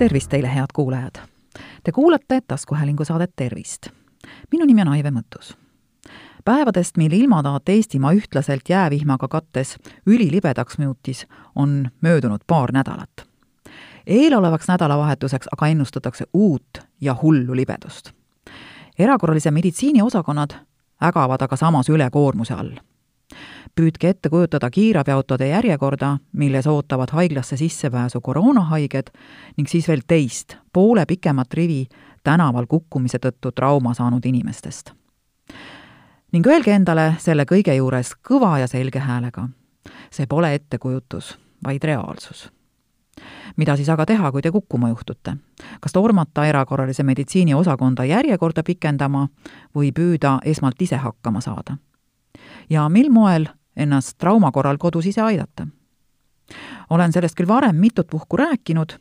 tervist teile, head kuulajad! Te kuulate taskuhäälingu saadet Tervist. minu nimi on Aive Mõttus. päevadest, mil ilmataat Eestimaa ühtlaselt jäävihmaga kattes ülilibedaks muutis, on möödunud paar nädalat. eelolevaks nädalavahetuseks aga ennustatakse uut ja hullu libedust. erakorralise meditsiini osakonnad ägavad aga samas ülekoormuse all püüdke ette kujutada kiirabiautode järjekorda, milles ootavad haiglasse sissepääsu koroonahaiged ning siis veel teist, poole pikemat rivi tänaval kukkumise tõttu trauma saanud inimestest. ning öelge endale selle kõige juures kõva ja selge häälega. see pole ettekujutus, vaid reaalsus mida siis aga teha, kui te kukkuma juhtute? kas tormata erakorralise meditsiini osakonda järjekorda pikendama või püüda esmalt ise hakkama saada? Ja mil moel ennast trauma korral kodus ise aidata. olen sellest küll varem mitut puhku rääkinud,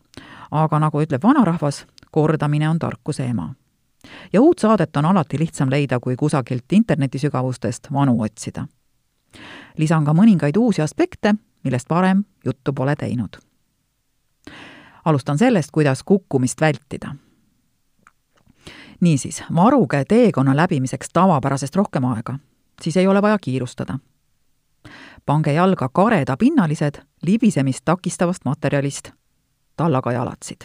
aga nagu ütleb vanarahvas, kordamine on tarkuse ema. ja uut saadet on alati lihtsam leida, kui kusagilt internetisügavustest vanu otsida. lisan ka mõningaid uusi aspekte, millest varem juttu pole teinud. alustan sellest, kuidas kukkumist vältida niisiis, varuge teekonna läbimiseks tavapärasest rohkem aega, siis ei ole vaja kiirustada pange jalga karedapinnalised libisemist takistavast materjalist, tallaga jalatsid.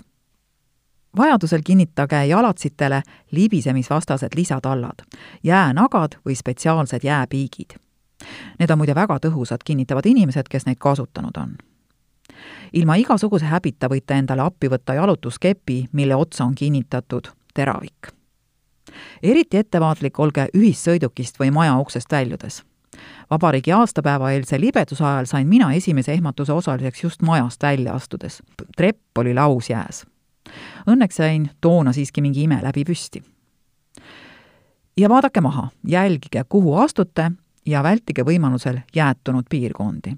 vajadusel kinnitage jalatsitele libisemisvastased lisatallad, jäänagad või spetsiaalsed jääpiigid. Need on muide väga tõhusad, kinnitavad inimesed, kes neid kasutanud on. ilma igasuguse häbita võite endale appi võtta jalutuskepi, mille otsa on kinnitatud teravik. Eriti ettevaatlik olge ühissõidukist või maja uksest väljudes vabariigi aastapäeva eelse libeduse ajal sain mina esimese ehmatuse osaliseks just majast välja astudes. trepp oli lausjääs. Õnneks sain toona siiski mingi ime läbi püsti. ja vaadake maha, jälgige, kuhu astute ja vältige võimalusel jäätunud piirkondi.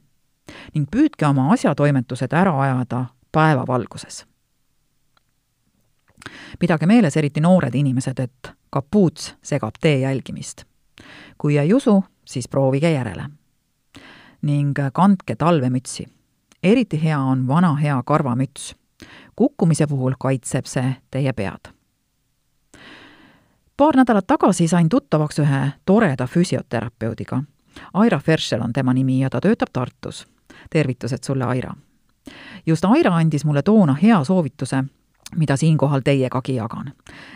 ning püüdke oma asjatoimetused ära ajada päevavalguses. Pidage meeles, eriti noored inimesed, et kapuuts segab tee jälgimist. kui ei usu, siis proovige järele. ning kandke talvemütsi. eriti hea on vana hea karvamüts. kukkumise puhul kaitseb see teie pead. paar nädalat tagasi sain tuttavaks ühe toreda füsioterapeudiga. Aira Ferschel on tema nimi ja ta töötab Tartus. tervitused sulle, Aira! just Aira andis mulle toona hea soovituse, mida siinkohal teiegagi jagan.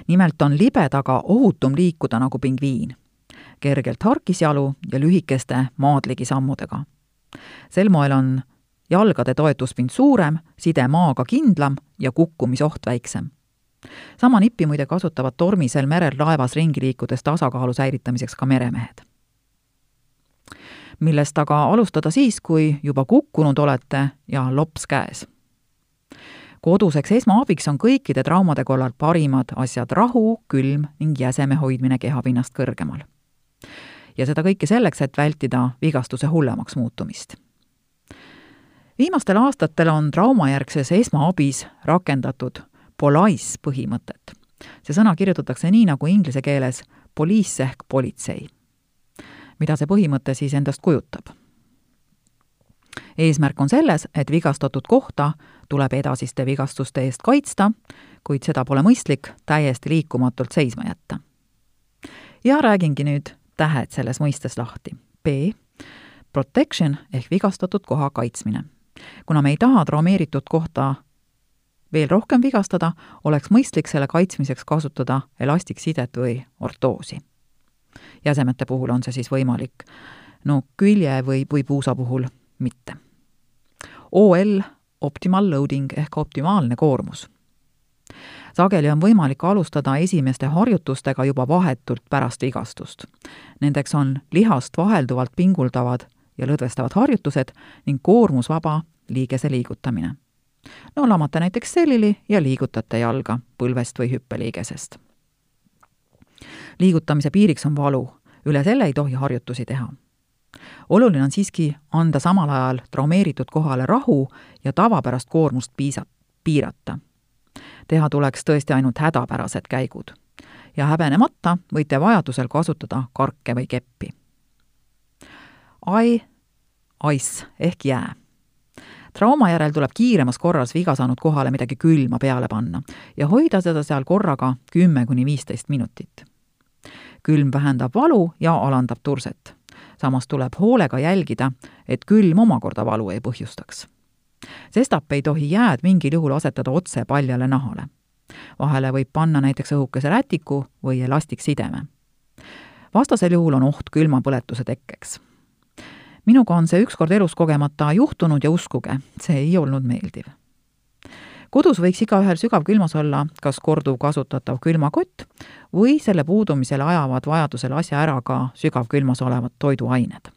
nimelt on libedaga ohutum liikuda nagu pingviin kergelt harkisjalu ja lühikeste maadligi sammudega. sel moel on jalgade toetuspind suurem, side maaga kindlam ja kukkumisoht väiksem. sama nippi muide kasutavad tormisel merel laevas ringi liikudes tasakaalu säilitamiseks ka meremehed. millest aga alustada siis, kui juba kukkunud olete ja lops käes koduseks esmaabiks on kõikide traumade korral parimad asjad rahu, külm ning jäseme hoidmine kehapinnast kõrgemal ja seda kõike selleks, et vältida vigastuse hullemaks muutumist. viimastel aastatel on traumajärgses esmaabis rakendatud POLICE põhimõtet. see sõna kirjutatakse nii, nagu inglise keeles police ehk politsei. mida see põhimõte siis endast kujutab? eesmärk on selles, et vigastatud kohta tuleb edasiste vigastuste eest kaitsta, kuid seda pole mõistlik täiesti liikumatult seisma jätta. ja räägingi nüüd tähed selles mõistes lahti. B. Protection ehk vigastatud koha kaitsmine. kuna me ei taha traumeeritud kohta veel rohkem vigastada, oleks mõistlik selle kaitsmiseks kasutada elastiksidet või ortoosi. jäsemete puhul on see siis võimalik, no külje või, või puusa puhul mitte. OL, optimal loading ehk optimaalne koormus sageli on võimalik alustada esimeste harjutustega juba vahetult pärast vigastust. Nendeks on lihast vahelduvalt pinguldavad ja lõdvestavad harjutused ning koormusvaba liigese liigutamine. no lamate näiteks selili ja liigutate jalga põlvest või hüppeliigesest. liigutamise piiriks on valu, üle selle ei tohi harjutusi teha oluline on siiski anda samal ajal traumeeritud kohale rahu ja tavapärast koormust piisa-, piirata teha tuleks tõesti ainult hädapärased käigud. ja häbenemata võite vajadusel kasutada karke või keppi. Ai, ice ehk jää. trauma järel tuleb kiiremas korras viga saanud kohale midagi külma peale panna ja hoida seda seal korraga kümme kuni viisteist minutit. külm vähendab valu ja alandab turset. Samas tuleb hoolega jälgida, et külm omakorda valu ei põhjustaks. sestap ei tohi jääd mingil juhul asetada otse paljale nahale. vahele võib panna näiteks õhukese rätiku või elastiksideme. vastasel juhul on oht külmapõletuse tekkeks minuga on see ükskord elus kogemata juhtunud ja uskuge, see ei olnud meeldiv. Kodus võiks igaühel sügavkülmas olla kas korduvkasutatav külmakott või selle puudumisel ajavad vajadusel asja ära ka sügavkülmas olevad toiduained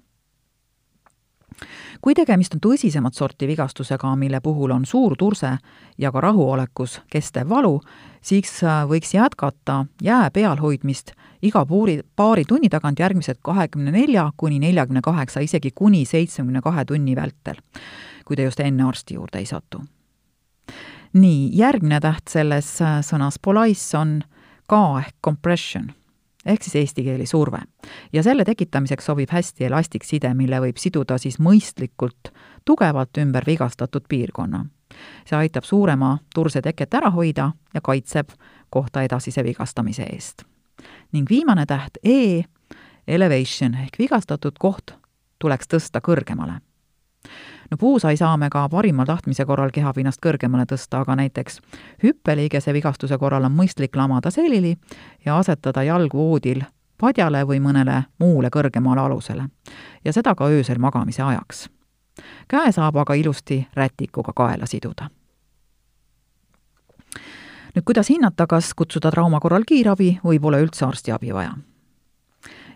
kui tegemist on tõsisemat sorti vigastusega, mille puhul on suur turse ja ka rahuolekus kestev valu, siis äh, võiks jätkata jää peal hoidmist iga puuri, paari tunni tagant järgmised kahekümne nelja kuni neljakümne kaheksa, isegi kuni seitsmekümne kahe tunni vältel, kui te just enne arsti juurde ei satu. Nii, järgmine täht selles äh, sõnas polais on ka ehk compression ehk siis eesti keeli surve. ja selle tekitamiseks sobib hästi elastikside, mille võib siduda siis mõistlikult tugevalt ümber vigastatud piirkonna. see aitab suurema turse teket ära hoida ja kaitseb kohta edasise vigastamise eest. ning viimane täht E, elevation ehk vigastatud koht tuleks tõsta kõrgemale no puusai saame ka parima tahtmise korral kehapinnast kõrgemale tõsta, aga näiteks hüppeliigese vigastuse korral on mõistlik lamada selili ja asetada jalg voodil padjale või mõnele muule kõrgemale alusele. ja seda ka öösel magamise ajaks. käe saab aga ilusti rätikuga kaela siduda. nüüd kuidas hinnata, kas kutsuda trauma korral kiirabi või pole üldse arstiabi vaja?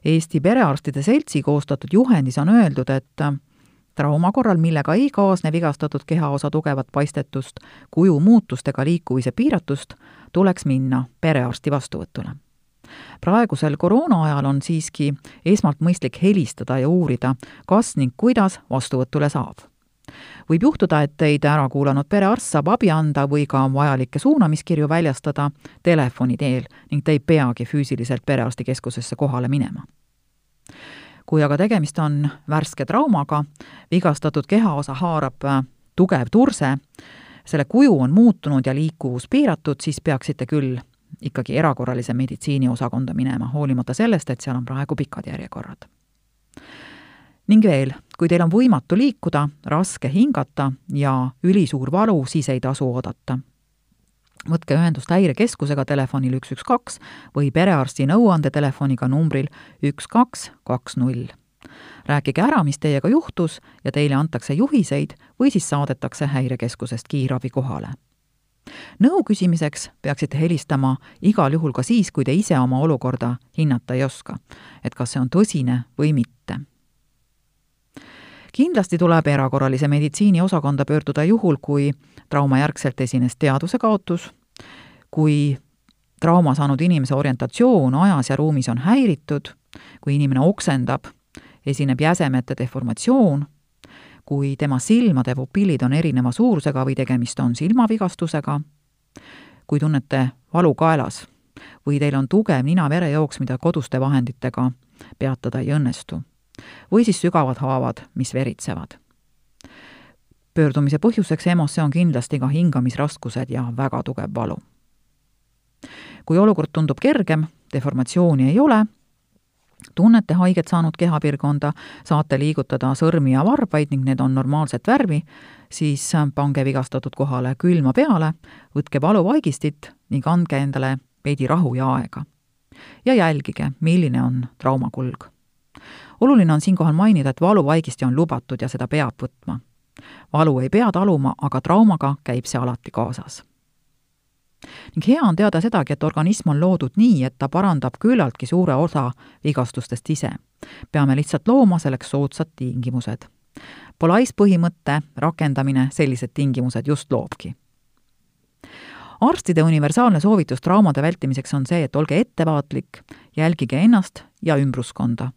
Eesti Perearstide Seltsi koostatud juhendis on öeldud, et trauma korral, millega ei kaasne vigastatud kehaosa tugevat paistetust, kuju muutust ega liikumise piiratust, tuleks minna perearsti vastuvõtule. praegusel koroona ajal on siiski esmalt mõistlik helistada ja uurida, kas ning kuidas vastuvõtule saab võib juhtuda, et teid ära kuulanud perearst saab abi anda või ka vajalikke suunamiskirju väljastada telefoni teel ning te ei peagi füüsiliselt perearstikeskusesse kohale minema kui aga tegemist on värske traumaga, vigastatud kehaosa haarab äh, tugev turse, selle kuju on muutunud ja liikuvus piiratud, siis peaksite küll ikkagi erakorralise meditsiini osakonda minema, hoolimata sellest, et seal on praegu pikad järjekorrad. ning veel, kui teil on võimatu liikuda, raske hingata ja ülisuur valu, siis ei tasu oodata võtke ühendust häirekeskusega telefonil üks, üks, kaks või perearsti nõuandetelefoniga numbril üks, kaks, kaks, null. rääkige ära, mis teiega juhtus ja teile antakse juhiseid või siis saadetakse häirekeskusest kiirabi kohale. nõu küsimiseks peaksite helistama igal juhul ka siis, kui te ise oma olukorda hinnata ei oska, et kas see on tõsine või mitte kindlasti tuleb erakorralise meditsiini osakonda pöörduda juhul, kui traumajärgselt esines teadvuse kaotus, kui trauma saanud inimese orientatsioon ajas ja ruumis on häiritud, kui inimene oksendab, esineb jäsemete deformatsioon, kui tema silmade pupillid on erineva suurusega või tegemist on silmavigastusega, kui tunnete valu kaelas või teil on tugev nina-verejooks, mida koduste vahenditega peatada ei õnnestu või siis sügavad haavad, mis veritsevad. Pöördumise põhjuseks EMO-sse on kindlasti ka hingamisraskused ja väga tugev valu. kui olukord tundub kergem, deformatsiooni ei ole, tunnete haiget saanud kehapiirkonda, saate liigutada sõrmi ja varbaid ning need on normaalset värvi, siis pange vigastatud kohale külma peale, võtke valuvaigistit ning andke endale veidi rahu ja aega. ja jälgige, milline on trauma kulg oluline on siinkohal mainida, et valuvaigisti on lubatud ja seda peab võtma. Valu ei pea taluma, aga traumaga käib see alati kaasas. ning hea on teada sedagi, et organism on loodud nii, et ta parandab küllaltki suure osa vigastustest ise. peame lihtsalt looma selleks soodsad tingimused. Polais põhimõtte rakendamine sellised tingimused just loobki arstide universaalne soovitus traumade vältimiseks on see, et olge ettevaatlik, jälgige ennast ja ümbruskonda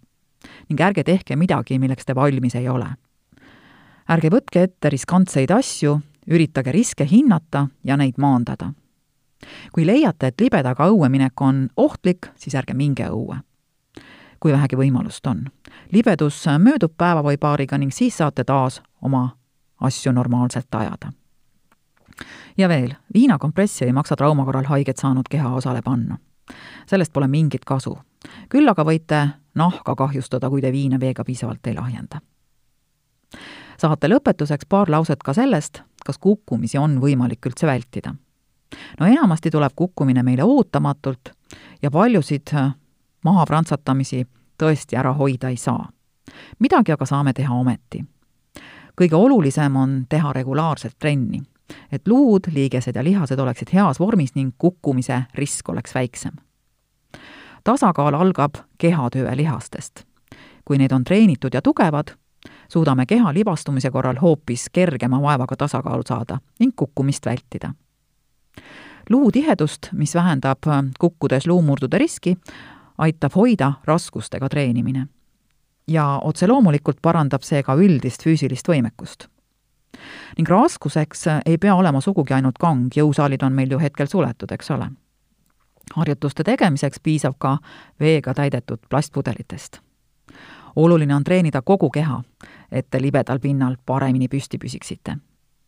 ning ärge tehke midagi, milleks te valmis ei ole. Ärge võtke ette riskantseid asju, üritage riske hinnata ja neid maandada. kui leiate, et libedaga õue minek on ohtlik, siis ärge minge õue. kui vähegi võimalust on. libedus möödub päeva või paariga ning siis saate taas oma asju normaalselt ajada. ja veel, viinakompressi ei maksa trauma korral haiget saanud kehaosale panna. sellest pole mingit kasu. küll aga võite nahka kahjustada, kui te viina veega piisavalt ei lahjenda. Saate lõpetuseks paar lauset ka sellest, kas kukkumisi on võimalik üldse vältida. no enamasti tuleb kukkumine meile ootamatult ja paljusid maha prantsatamisi tõesti ära hoida ei saa. midagi aga saame teha ometi. kõige olulisem on teha regulaarselt trenni, et luud, liigesed ja lihased oleksid heas vormis ning kukkumise risk oleks väiksem. tasakaal algab kehatöö lihastest. kui need on treenitud ja tugevad, suudame keha libastumise korral hoopis kergema vaevaga tasakaalu saada ning kukkumist vältida luutihedust, mis vähendab kukkudes luumurdude riski, aitab hoida raskustega treenimine. ja otse loomulikult parandab see ka üldist füüsilist võimekust. ning raskuseks ei pea olema sugugi ainult kang, jõusaalid on meil ju hetkel suletud, eks ole. harjutuste tegemiseks piisab ka veega täidetud plastpudelitest. Oluline on treenida kogu keha, et te libedal pinnal paremini püsti püsiksite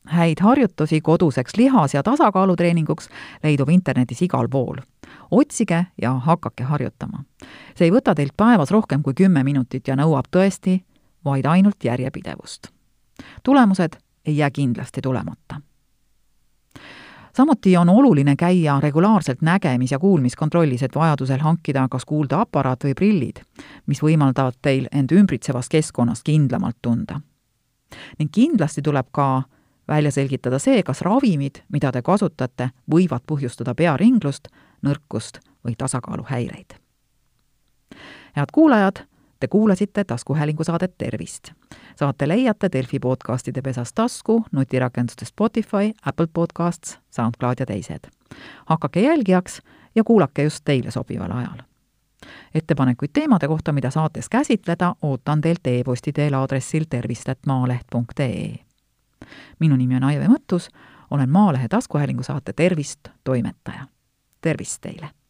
häid harjutusi koduseks lihas- ja tasakaalutreeninguks leidub internetis igal pool. otsige ja hakake harjutama. see ei võta teilt päevas rohkem kui kümme minutit ja nõuab tõesti vaid ainult järjepidevust. tulemused ei jää kindlasti tulemata. Samuti on oluline käia regulaarselt nägemis- ja kuulmiskontrollis, et vajadusel hankida kas kuuldeaparaat või prillid, mis võimaldavad teil end ümbritsevas keskkonnas kindlamalt tunda. ning kindlasti tuleb ka välja selgitada see, kas ravimid, mida te kasutate, võivad põhjustada pearinglust, nõrkust või tasakaaluhäireid. head kuulajad, te kuulasite taskuhäälingu saadet Tervist. saate leiate Delfi podcastide pesas tasku, nutirakenduste Spotify, Apple Podcasts, SoundCloud ja teised. hakake jälgijaks ja kuulake just teile sobival ajal ettepanekuid teemade kohta, mida saates käsitleda, ootan teilt e-posti teel aadressil tervist.maaleht.ee minu nimi on Aive Mõttus, olen Maalehe taskuhäälingu saate Tervist toimetaja. tervist teile!